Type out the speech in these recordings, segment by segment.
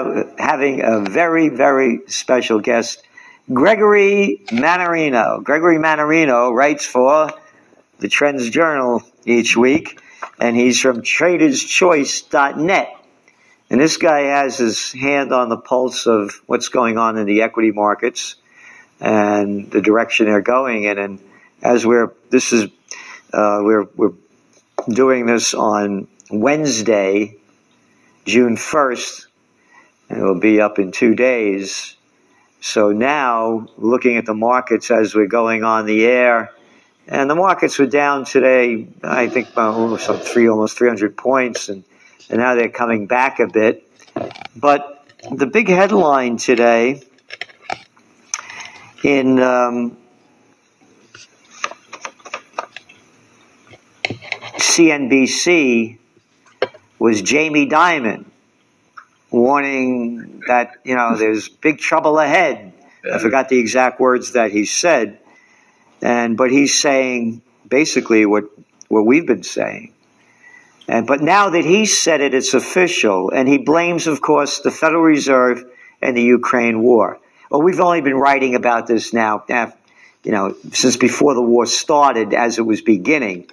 uh, having a very, very special guest, Gregory Mannarino. Gregory Mannarino writes for the Trends Journal each week, and he's from traderschoice.net. And this guy has his hand on the pulse of what's going on in the equity markets and the direction they're going in. And as we're, this is, uh, we're, we're doing this on Wednesday, June 1st, and it'll be up in two days. So now, looking at the markets as we're going on the air, and the markets were down today, I think almost three, almost 300 points, and, and now they're coming back a bit. But the big headline today in um, CNBC was Jamie Dimon warning that you know there's big trouble ahead. I forgot the exact words that he said, and but he's saying basically what what we've been saying. And but now that he said it, it's official, and he blames, of course, the Federal Reserve and the Ukraine war. Well, we've only been writing about this now, you know, since before the war started, as it was beginning.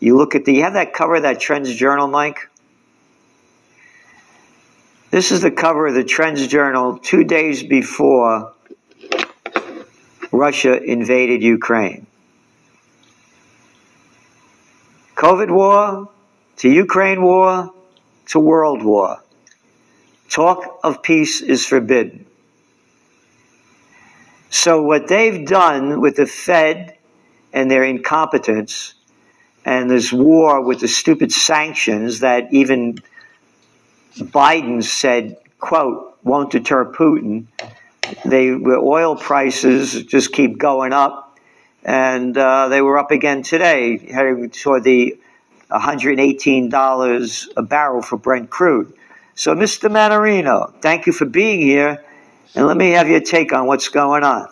You look at the, you have that cover of that Trends Journal, Mike? This is the cover of the Trends Journal two days before Russia invaded Ukraine. COVID war to Ukraine war to world war. Talk of peace is forbidden. So, what they've done with the Fed and their incompetence and this war with the stupid sanctions that even Biden said, quote, won't deter Putin. They, the oil prices just keep going up, and uh, they were up again today, heading toward the $118 a barrel for Brent crude. So, Mr. Mannarino, thank you for being here, and let me have your take on what's going on.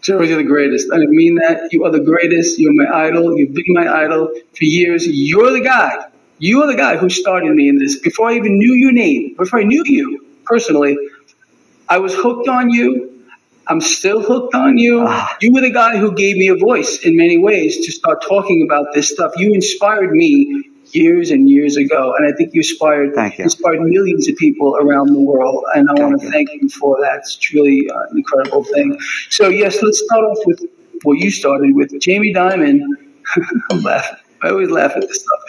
George, you're the greatest. I mean that. You are the greatest. You're my idol. You've been my idol for years. You're the guy you are the guy who started me in this. Before I even knew your name, before I knew you personally, I was hooked on you. I'm still hooked on you. Ah. You were the guy who gave me a voice in many ways to start talking about this stuff. You inspired me years and years ago, and I think you inspired you. inspired millions of people around the world. And I thank want to you. thank you for that. It's truly uh, an incredible thing. So yes, let's start off with what you started with, Jamie Dimon. I'm laughing. I always laugh at this stuff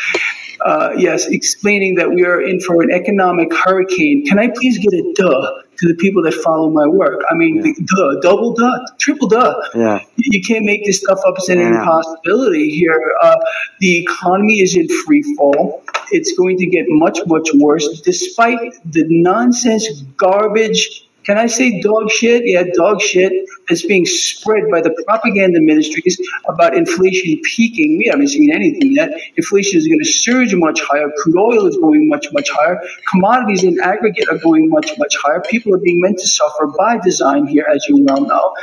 uh, yes, explaining that we are in for an economic hurricane. Can I please get a duh to the people that follow my work? I mean, yeah. duh, double duh, triple duh. Yeah. You can't make this stuff up. It's an yeah. impossibility here. Uh, the economy is in free fall. It's going to get much, much worse, despite the nonsense, garbage, can I say dog shit? Yeah, dog shit that's being spread by the propaganda ministries about inflation peaking. We haven't seen anything yet. Inflation is going to surge much higher. Crude oil is going much, much higher. Commodities in aggregate are going much, much higher. People are being meant to suffer by design here, as you well know.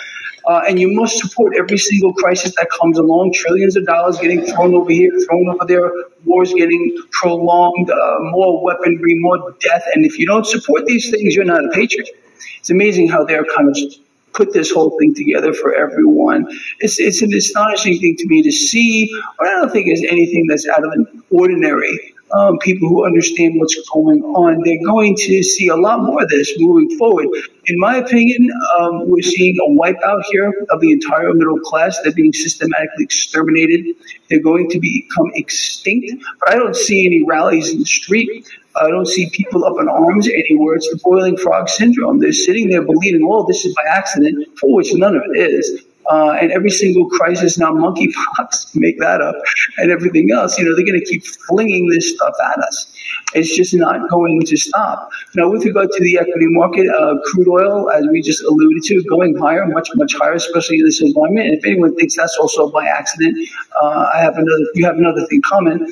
Uh, and you must support every single crisis that comes along. Trillions of dollars getting thrown over here, thrown over there, wars getting prolonged, uh, more weaponry, more death. And if you don't support these things, you're not a patriot it's amazing how they're kind of put this whole thing together for everyone. It's, it's an astonishing thing to me to see, but I don't think it's anything that's out of the ordinary. Um, people who understand what's going on, they're going to see a lot more of this moving forward. In my opinion, um, we're seeing a wipeout here of the entire middle class. They're being systematically exterminated. They're going to become extinct, but I don't see any rallies in the street. I don't see people up in arms anywhere. It's the boiling frog syndrome. They're sitting there believing, oh, this is by accident, for which none of it is. Uh, and every single crisis now, monkeypox, make that up, and everything else, you know, they're going to keep flinging this stuff at us. It's just not going to stop. Now, with regard to the equity market, uh, crude oil, as we just alluded to, going higher, much, much higher, especially in this environment. And if anyone thinks that's also by accident, uh, I have another, you have another thing comment.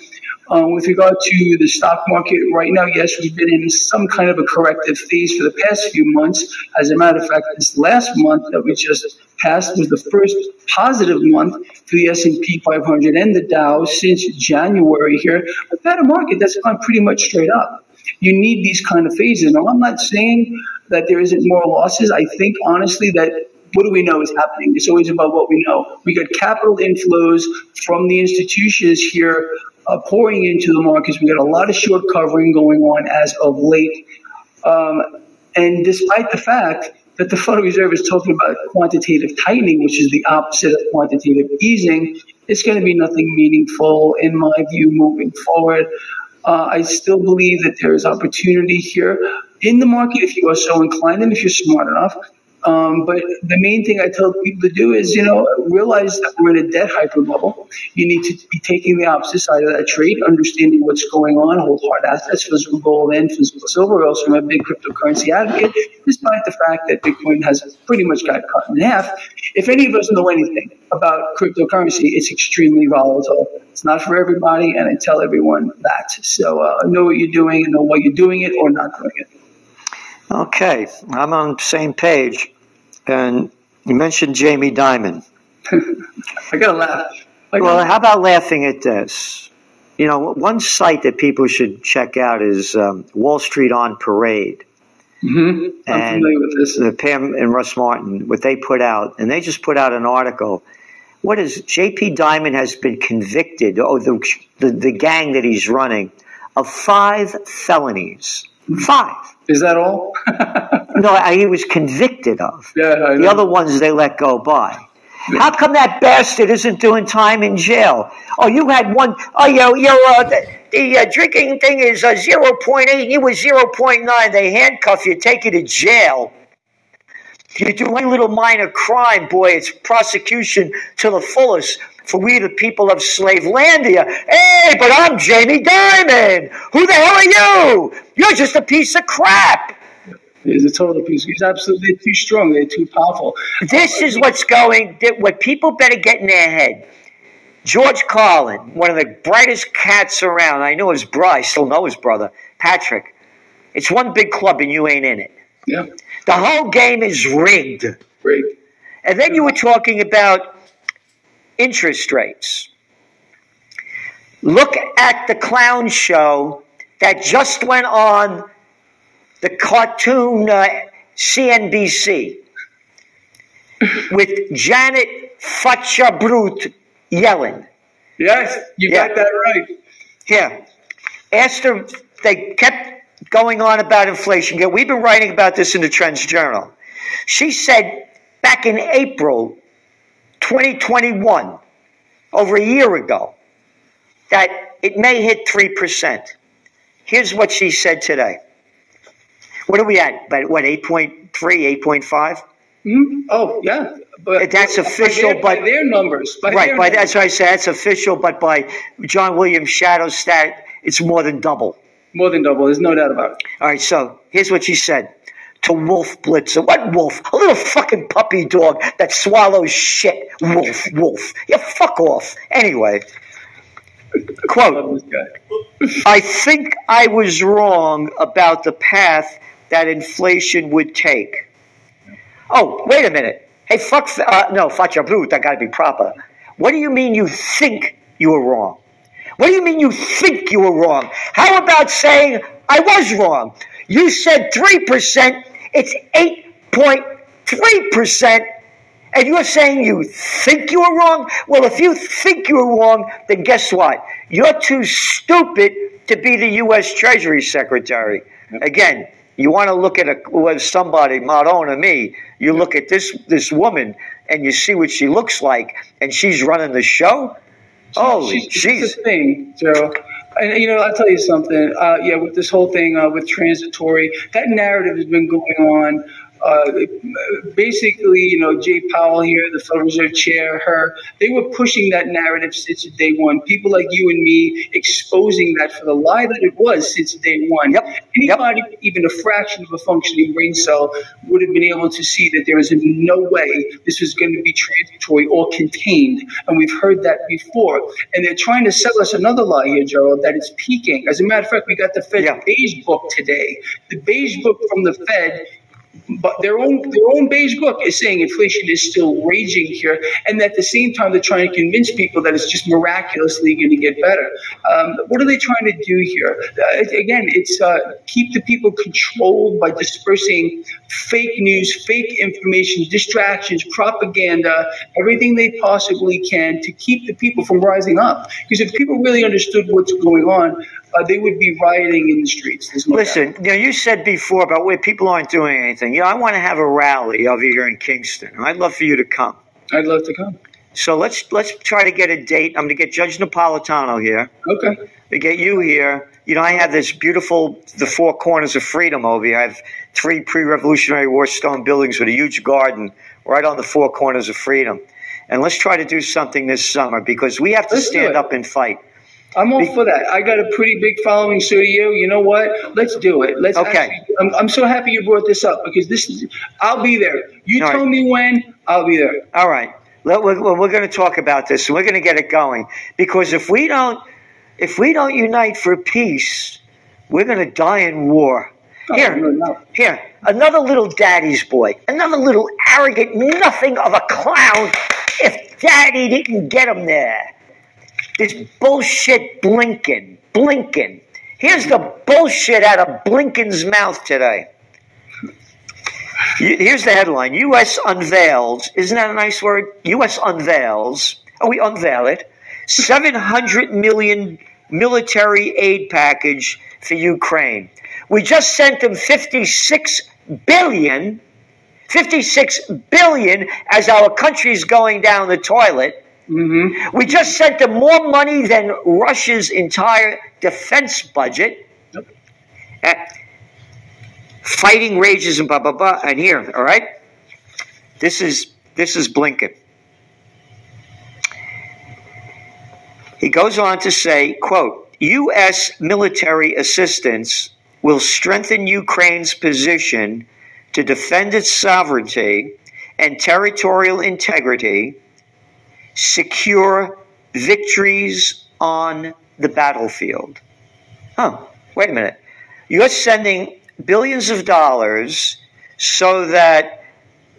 Um, with regard to the stock market right now, yes, we've been in some kind of a corrective phase for the past few months. As a matter of fact, this last month that we just passed was the first positive month for the S&P 500 and the Dow since January here. We've had a market that's gone pretty much straight up. You need these kind of phases. Now, I'm not saying that there isn't more losses. I think honestly that what do we know is happening? It's always about what we know. We got capital inflows from the institutions here uh, pouring into the markets. We got a lot of short covering going on as of late. Um, and despite the fact that the Federal Reserve is talking about quantitative tightening, which is the opposite of quantitative easing, it's going to be nothing meaningful, in my view, moving forward. Uh, I still believe that there is opportunity here in the market if you are so inclined and if you're smart enough um, but the main thing I tell people to do is, you know, realize that we're in a debt hyper bubble. You need to be taking the opposite side of that trade, understanding what's going on, hold hard assets, physical gold and physical silver. Also, I'm a big cryptocurrency advocate, despite the fact that Bitcoin has pretty much got cut in half. If any of us know anything about cryptocurrency, it's extremely volatile. It's not for everybody, and I tell everyone that. So uh, know what you're doing and know why you're doing it or not doing it. Okay, I'm on the same page. And you mentioned Jamie Dimon. I gotta laugh. I well, how about laughing at this? You know, one site that people should check out is um, Wall Street on Parade. Mm-hmm. I'm and familiar with this. The Pam and Russ Martens, what they put out, and they just put out an article. What is J.P. Diamond has been convicted, oh, the, the, the gang that he's running, of five felonies. Five. Is that all? no, he was convicted of. Yeah, the other ones they let go by. How come that bastard isn't doing time in jail? Oh, you had one. Oh, your your uh, the, the uh, drinking thing is uh, zero point eight. You was zero point nine. They handcuff you, take you to jail. You do any little minor crime, boy, it's prosecution to the fullest for we the people of Slavelandia. Hey, but I'm Jamie Dimon. Who the hell are you? You're just a piece of crap. He's a total piece. He's absolutely too strong. They're too powerful. This is what's going. What people better get in their head. George Carlin, one of the brightest cats around. I know his brother. I still know his brother, Patrick. It's one big club, and you ain't in it. Yeah. The whole game is rigged. Rigged. And then you were talking about interest rates. Look at the clown show that just went on the cartoon uh, CNBC with Janet Fatcha Yellen. Yes, you yeah. got that right. Yeah. Asked her, they kept going on about inflation. We've been writing about this in the Trends Journal. She said back in April 2021, over a year ago, that it may hit 3%. Here's what she said today. What are we at? But what, 8.3, 8.5? Mm-hmm. Oh, yeah. But that's official, by their, but their numbers. By right, their by, numbers. that's what I said. That's official, but by John Williams' shadow stat, it's more than double. More than double. There's no doubt about it. All right, so here's what she said to Wolf Blitzer. What wolf? A little fucking puppy dog that swallows shit. Wolf, wolf. Yeah, fuck off. Anyway, quote I think I was wrong about the path that inflation would take. Oh, wait a minute. Hey, fuck, uh, no, faccia brute, I gotta be proper. What do you mean you think you were wrong? What do you mean you think you were wrong? How about saying I was wrong? You said 3%, it's 8.3%, and you're saying you think you were wrong? Well, if you think you were wrong, then guess what? You're too stupid to be the U.S. Treasury Secretary. Again, you want to look at a, somebody, Maron or me, you look at this, this woman and you see what she looks like, and she's running the show? Oh, she's, she's the thing, Joe. And you know, I'll tell you something. Uh, yeah, with this whole thing uh, with transitory, that narrative has been going on uh, basically, you know, Jay Powell here, the Federal Reserve Chair, her, they were pushing that narrative since day one. People like you and me exposing that for the lie that it was since day one. Yep. Anybody, yep. even a fraction of a functioning brain cell, would have been able to see that there is no way this was going to be transitory or contained. And we've heard that before. And they're trying to sell us another lie here, Gerald, that it's peaking. As a matter of fact, we got the Fed yeah. beige book today. The beige book from the Fed but their own their own beige book is saying inflation is still raging here, and at the same time they're trying to convince people that it's just miraculously going to get better. Um, what are they trying to do here? Uh, again, it's uh, keep the people controlled by dispersing fake news, fake information, distractions, propaganda, everything they possibly can to keep the people from rising up. Because if people really understood what's going on, uh, they would be rioting in the streets. No Listen, you know, you said before about where people aren't doing anything. You know, I want to have a rally over here in Kingston. I'd love for you to come. I'd love to come. So let's let's try to get a date. I'm going to get Judge Napolitano here. Okay. To get you here. You know, I have this beautiful, the four corners of freedom over here. I have three pre-Revolutionary War stone buildings with a huge garden right on the four corners of freedom. And let's try to do something this summer because we have to let's stand up and fight. I'm all for that. I got a pretty big following, so do you. You know what? Let's do it. Let's. Okay. Actually, I'm, I'm so happy you brought this up because this is. I'll be there. You all tell right. me when. I'll be there. All right. We're, we're going to talk about this, and we're going to get it going because if we don't, if we don't unite for peace, we're going to die in war. Oh, here, no, no. here, another little daddy's boy, another little arrogant nothing of a clown. If daddy didn't get him there. This bullshit Blinken. Blinken. Here's the bullshit out of Blinken's mouth today. Here's the headline U.S. unveils, isn't that a nice word? U.S. unveils, oh, we unveil it, 700 million military aid package for Ukraine. We just sent them 56 billion, 56 billion as our country's going down the toilet. Mm-hmm. We just sent them more money than Russia's entire defense budget. Yep. Uh, fighting rages and blah blah blah. And here, all right, this is this is Blinken. He goes on to say, quote, U.S. military assistance will strengthen Ukraine's position to defend its sovereignty and territorial integrity secure victories on the battlefield. Oh, wait a minute. You're sending billions of dollars so that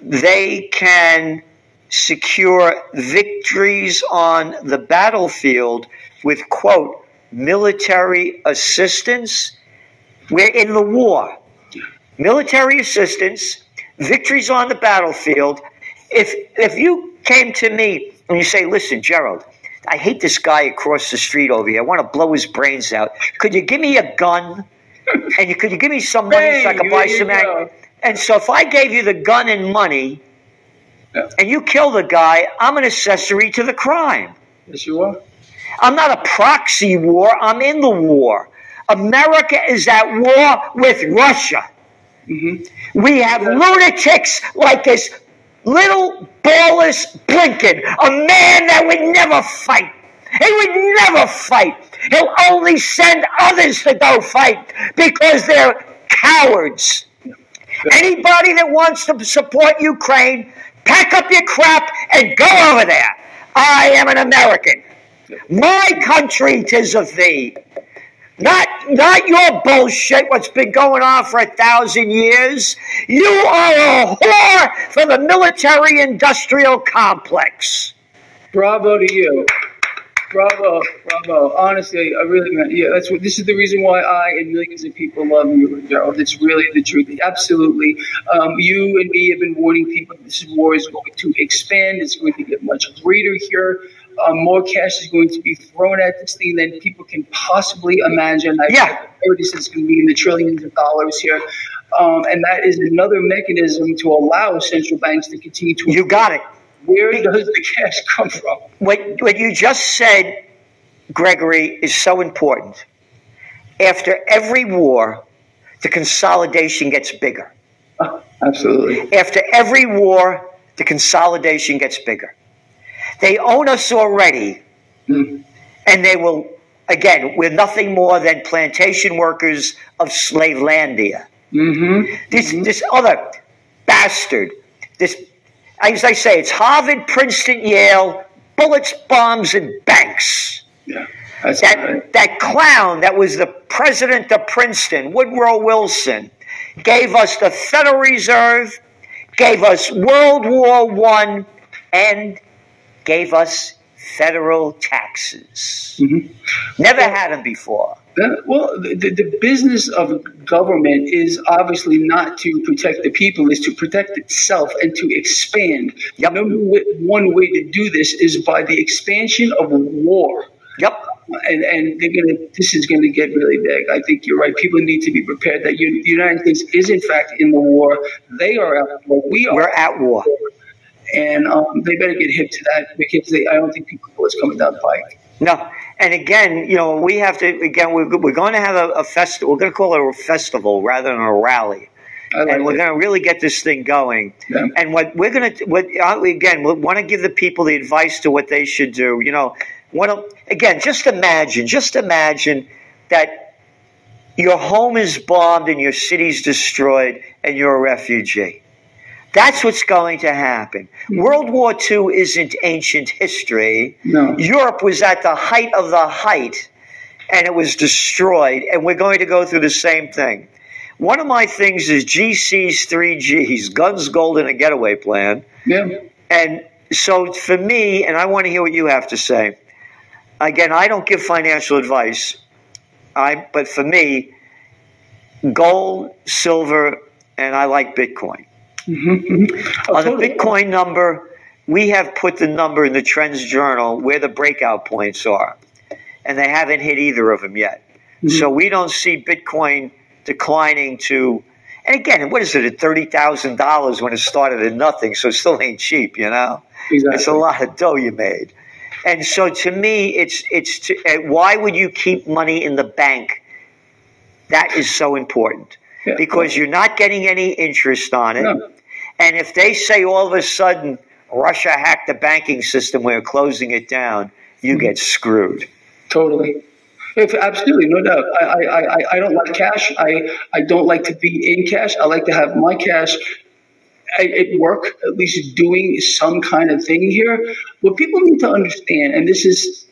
they can secure victories on the battlefield with, quote, military assistance. We're in the war. Military assistance, victories on the battlefield. If, if you came to me and you say, listen, Gerald, I hate this guy across the street over here. I want to blow his brains out. Could you give me a gun? And you, could you give me some money hey, so I can buy some ammo? And so if I gave you the gun and money yeah. and you kill the guy, I'm an accessory to the crime. Yes, you are. I'm not a proxy war. I'm in the war. America is at war with Russia. Mm-hmm. We have lunatics like this little ballless Blinken, a man that would never fight. He would never fight. He'll only send others to go fight because they're cowards. Anybody that wants to support Ukraine, pack up your crap and go over there. I am an American. My country tis of thee. Not, not your bullshit, what's been going on for a thousand years. You are a whore for the military industrial complex. Bravo to you. Bravo, bravo. Honestly, I really meant, yeah, that's what, this is the reason why I and millions of people love you, Gerald. It's really the truth. Absolutely. Um, you and me have been warning people this war is going to expand. It's going to get much greater here um, more cash is going to be thrown at this thing than people can possibly imagine. I yeah. This is going to be in the trillions of dollars here. Um, and that is another mechanism to allow central banks to continue to. You got it. Where does the cash come from? What, what you just said, Gregory, is so important. After every war, the consolidation gets bigger. Oh, absolutely. After every war, the consolidation gets bigger. They own us already. Mm. And they will, again, we're nothing more than plantation workers of Slavelandia. Mm-hmm. This, mm-hmm. this other bastard, this, as I say, it's Harvard, Princeton, Yale, bullets, bombs, and banks. Yeah. that, right. that clown that was the president of Princeton, Woodrow Wilson, gave us the Federal Reserve, gave us World War One, and gave us federal taxes. Mm-hmm. Never had them before. well, the, the business of government is obviously not to protect the people, is to protect itself and to expand. Yep. Number one way to do this is by the expansion of war. Yep and and they're gonna. This is gonna get really big. I think you're right. People need to be prepared that you, the United States is in fact in the war. They are at war. We are. We're at war, and um, they better get hip to that because they, I don't think people know what's coming down the pike. No, and again, you know, we have to. Again, we're, we're going to have a, a festival. We're going to call it a festival rather than a rally. Like and we're going to really get this thing going. Yeah. And what we're going to, what uh, again, we want to give the people the advice to what they should do. You know, what, again, just imagine, just imagine that your home is bombed and your city's destroyed and you're a refugee. That's what's going to happen. World War II isn't ancient history. No. Europe was at the height of the height and it was destroyed, and we're going to go through the same thing. One of my things is GC's three G's guns, gold, and a getaway plan. Yeah. And so for me, and I want to hear what you have to say, again, I don't give financial advice. I, but for me, gold, silver, and I like Bitcoin. Mm-hmm. On the Bitcoin number, we have put the number in the Trends Journal where the breakout points are, and they haven't hit either of them yet. Mm-hmm. So we don't see Bitcoin declining to. And again, what is it at thirty thousand dollars when it started at nothing? So it still ain't cheap, you know. Exactly. It's a lot of dough you made. And so to me, it's it's to, why would you keep money in the bank? That is so important yeah. because you're not getting any interest on it. No. And if they say all of a sudden Russia hacked the banking system, we're closing it down, you get screwed. Totally. If, absolutely, no doubt. I, I, I, I don't like cash. I, I don't like to be in cash. I like to have my cash at work, at least doing some kind of thing here. What people need to understand, and this has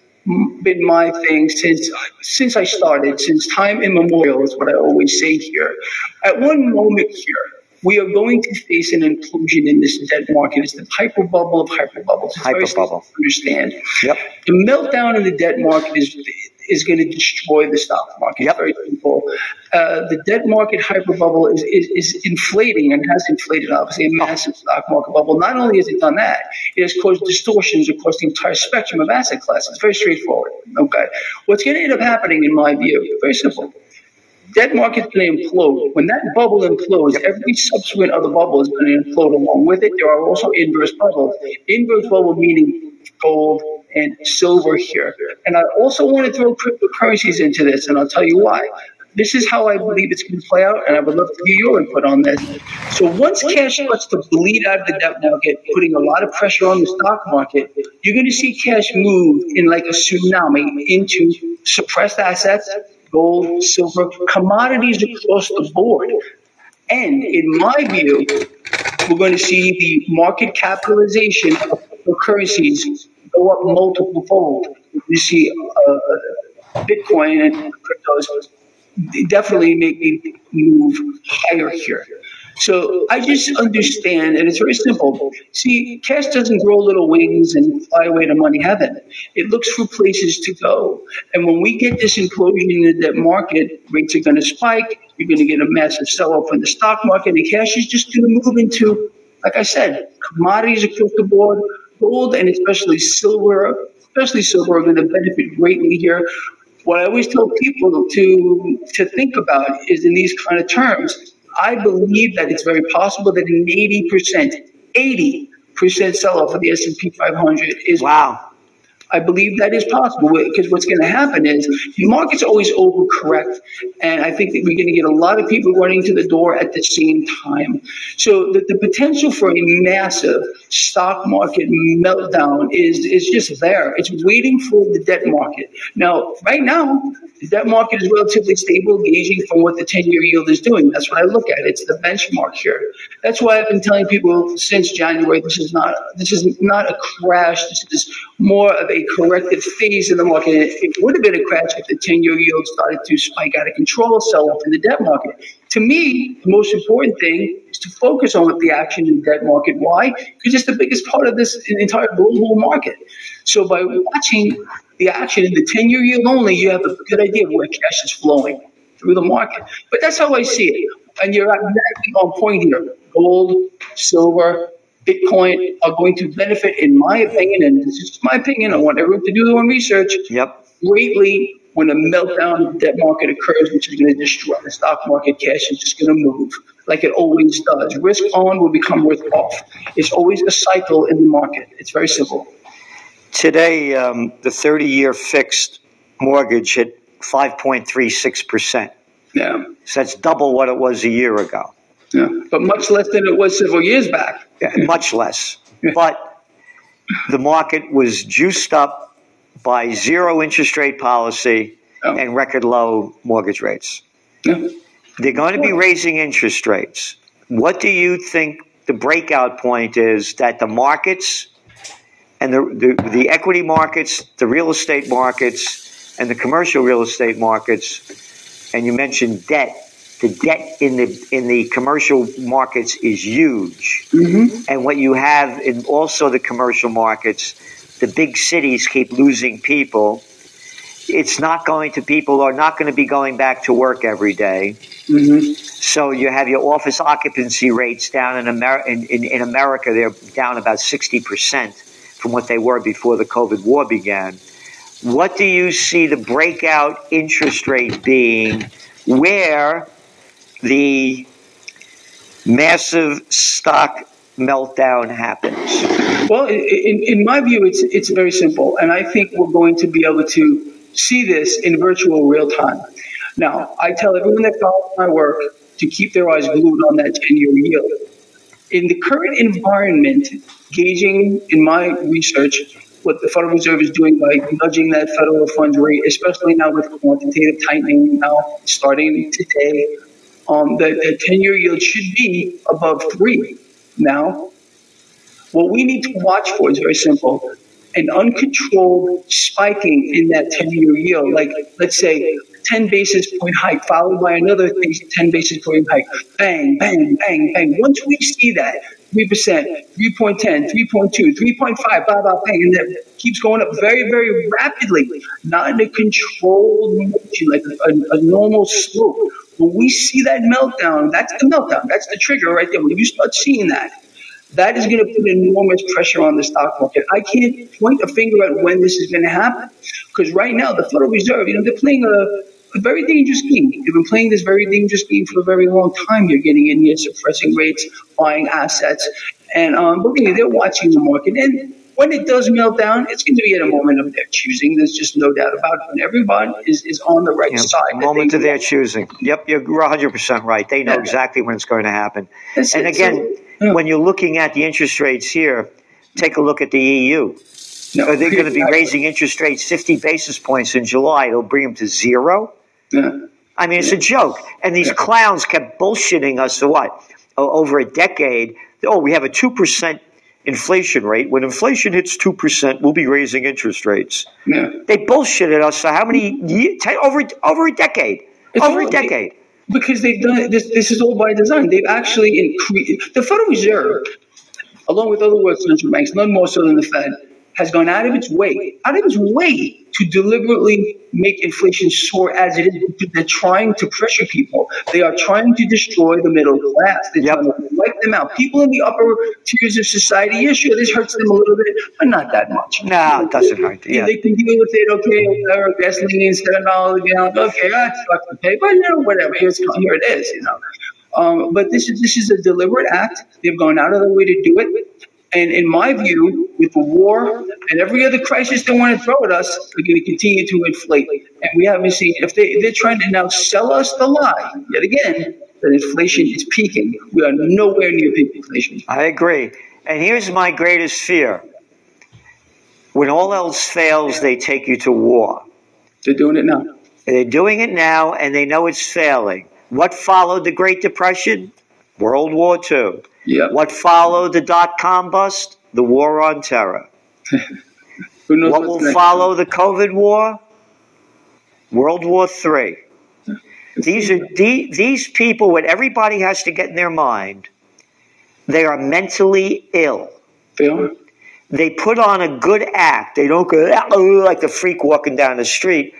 been my thing since since I started, since time immemorial, is what I always say here. At one moment here, we are going to face an implosion in this debt market. It's the hyper bubble of hyper bubbles. It's hyper bubble. Understand? Yep. The meltdown in the debt market is is going to destroy the stock market. Yep. Very simple. Uh, the debt market hyper bubble is, is, is, inflating and has inflated, obviously, a massive stock market bubble. Not only has it done that, it has caused distortions across the entire spectrum of asset classes. Very straightforward. Okay. What's going to end up happening, in my view, very simple. Debt market's going to implode. When that bubble implodes, every subsequent other bubble is going to implode along with it. There are also inverse bubbles. Inverse bubble meaning gold, and silver here. And I also want to throw cryptocurrencies into this, and I'll tell you why. This is how I believe it's going to play out, and I would love to hear your input on this. So once cash starts to bleed out of the debt market, putting a lot of pressure on the stock market, you're going to see cash move in like a tsunami into suppressed assets, gold, silver, commodities across the board. And in my view, we're going to see the market capitalization of currencies go up multiple fold. You see uh, Bitcoin and cryptos definitely make me move higher here. So I just understand, and it's very simple. See, cash doesn't grow little wings and fly away to money heaven. It looks for places to go. And when we get this implosion in the debt market, rates are going to spike. You're going to get a massive sell-off in the stock market, and cash is just going to move into, like I said, commodities across the board, gold and especially silver, especially silver, are going to benefit greatly here. What I always tell people to to think about is in these kind of terms. I believe that it's very possible that an eighty percent, eighty percent sell off of the S and P 500 is wow I believe that is possible because what's going to happen is the market's always overcorrect. And I think that we're going to get a lot of people running to the door at the same time. So the, the potential for a massive stock market meltdown is, is just there. It's waiting for the debt market. Now, right now, the debt market is relatively stable, gauging from what the 10 year yield is doing. That's what I look at. It's the benchmark here. That's why I've been telling people since January this is not this is not a crash. This is more of a corrective phase in the market. It would have been a crash if the 10 year yield started to spike out of control, sell off in the debt market. To me, the most important thing is to focus on the action in the debt market. Why? Because it's the biggest part of this entire global market. So by watching the action in the 10 year yield only, you have a good idea of where cash is flowing through the market. But that's how I see it. And you're exactly on point here. Gold, silver, Bitcoin are going to benefit, in my opinion, and this is my opinion, I want everyone to do their own research, yep. greatly when a meltdown the debt market occurs, which is going to destroy the stock market, cash is just going to move like it always does. Risk on will become risk off. It's always a cycle in the market. It's very simple. Today, um, the 30 year fixed mortgage hit 5.36%. Yeah. So that's double what it was a year ago. Yeah. But much less than it was several years back. Much less. But the market was juiced up by zero interest rate policy oh. and record low mortgage rates. Yeah. They're going to be raising interest rates. What do you think the breakout point is that the markets and the, the, the equity markets, the real estate markets, and the commercial real estate markets, and you mentioned debt, the debt in the in the commercial markets is huge, mm-hmm. and what you have in also the commercial markets, the big cities keep losing people. It's not going to people are not going to be going back to work every day. Mm-hmm. So you have your office occupancy rates down in, Amer- in, in, in America. They're down about sixty percent from what they were before the COVID war began. What do you see the breakout interest rate being? Where the massive stock meltdown happens? Well, in, in my view, it's it's very simple, and I think we're going to be able to see this in virtual real time. Now, I tell everyone that follows my work to keep their eyes glued on that 10-year yield. In the current environment, gauging in my research what the Federal Reserve is doing by nudging that federal funds rate, especially now with quantitative tightening now starting today, um, the, the 10 year yield should be above three. Now, what we need to watch for is very simple an uncontrolled spiking in that 10 year yield, like let's say 10 basis point hike followed by another 10 basis point hike. Bang, bang, bang, bang. Once we see that, 3%, 3.10, 3.2, 3.5, blah, blah, bang, and that keeps going up very, very rapidly, not in a controlled motion, like a, a normal slope. When we see that meltdown, that's the meltdown. That's the trigger right there. When you start seeing that, that is going to put enormous pressure on the stock market. I can't point a finger at when this is going to happen because right now the Federal Reserve, you know, they're playing a, a very dangerous game. You've been playing this very dangerous game for a very long time. You're getting in here, suppressing rates, buying assets, and um, believe me, they're watching the market. And when it does melt down, it's going to be at a moment of their choosing. There's just no doubt about it. And everyone is, is on the right yep. side. Moment of their choosing. Yep, you're 100% right. They know yeah. exactly when it's going to happen. That's and it. again, so, yeah. when you're looking at the interest rates here, take a look at the EU. No, Are they going to be raising interest rates 50 basis points in July? It'll bring them to zero? Yeah. I mean, it's yeah. a joke. And these clowns kept bullshitting us for what? over a decade. Oh, we have a 2% inflation rate. When inflation hits 2%, we'll be raising interest rates. Yeah. They bullshitted us for how many years? Over, over a decade. It's over a decade. Because they've done it, this, this is all by design. They've actually increased, the Federal Reserve, along with other world central banks, none more so than the Fed, has gone out of its way, out of its way to deliberately make inflation soar as it is. They're trying to pressure people. They are trying to destroy the middle class. They're yep. trying to wipe them out. People in the upper tiers of society, yeah, sure, this hurts them a little bit, but not that much. No, it doesn't hurt. Yeah. They can deal with it, okay, whatever, gasoline, $7 a gallon, okay, that sucks to pay, but you know, whatever, here's, here it is, you know. Um, but this is this is a deliberate act. They've gone out of their way to do it. And in my view, with the war and every other crisis they want to throw at us, they're going to continue to inflate. And we haven't seen, if they, they're trying to now sell us the lie, yet again, that inflation is peaking. We are nowhere near peak inflation. I agree. And here's my greatest fear. When all else fails, they take you to war. They're doing it now. They're doing it now, and they know it's failing. What followed the Great Depression? World War II. Yep. What followed the dot com bust? The war on terror. what will follow the COVID war? World War III. These are the, these people. What everybody has to get in their mind, they are mentally ill. They are. They put on a good act. They don't go uh, like the freak walking down the street.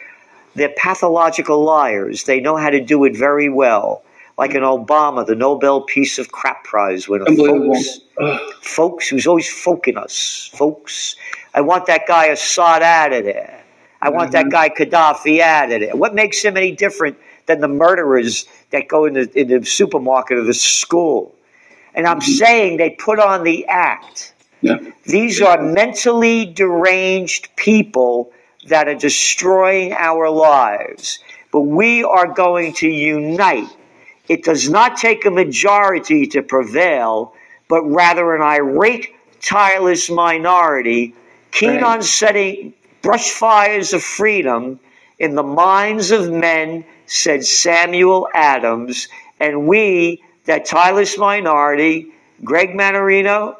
They're pathological liars. They know how to do it very well. Like an Obama, the Nobel Peace of Crap Prize winner. Folks, folks, who's always folking us. Folks, I want that guy Assad out of there. I want mm-hmm. that guy Gaddafi out of there. What makes him any different than the murderers that go in the, in the supermarket or the school? And I'm mm-hmm. saying they put on the act. Yeah. These are mentally deranged people that are destroying our lives. But we are going to unite. It does not take a majority to prevail, but rather an irate, tireless minority keen right. on setting brush fires of freedom in the minds of men, said Samuel Adams. And we, that tireless minority, Greg Mannarino,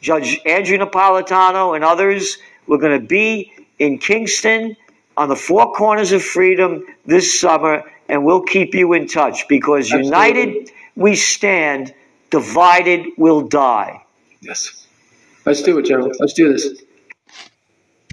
Judge Andrew Napolitano, and others, we're going to be in Kingston on the four corners of freedom this summer, and we'll keep you in touch because Absolutely. united we stand, divided we'll die. Yes. Let's do it, Gerald. Let's do this.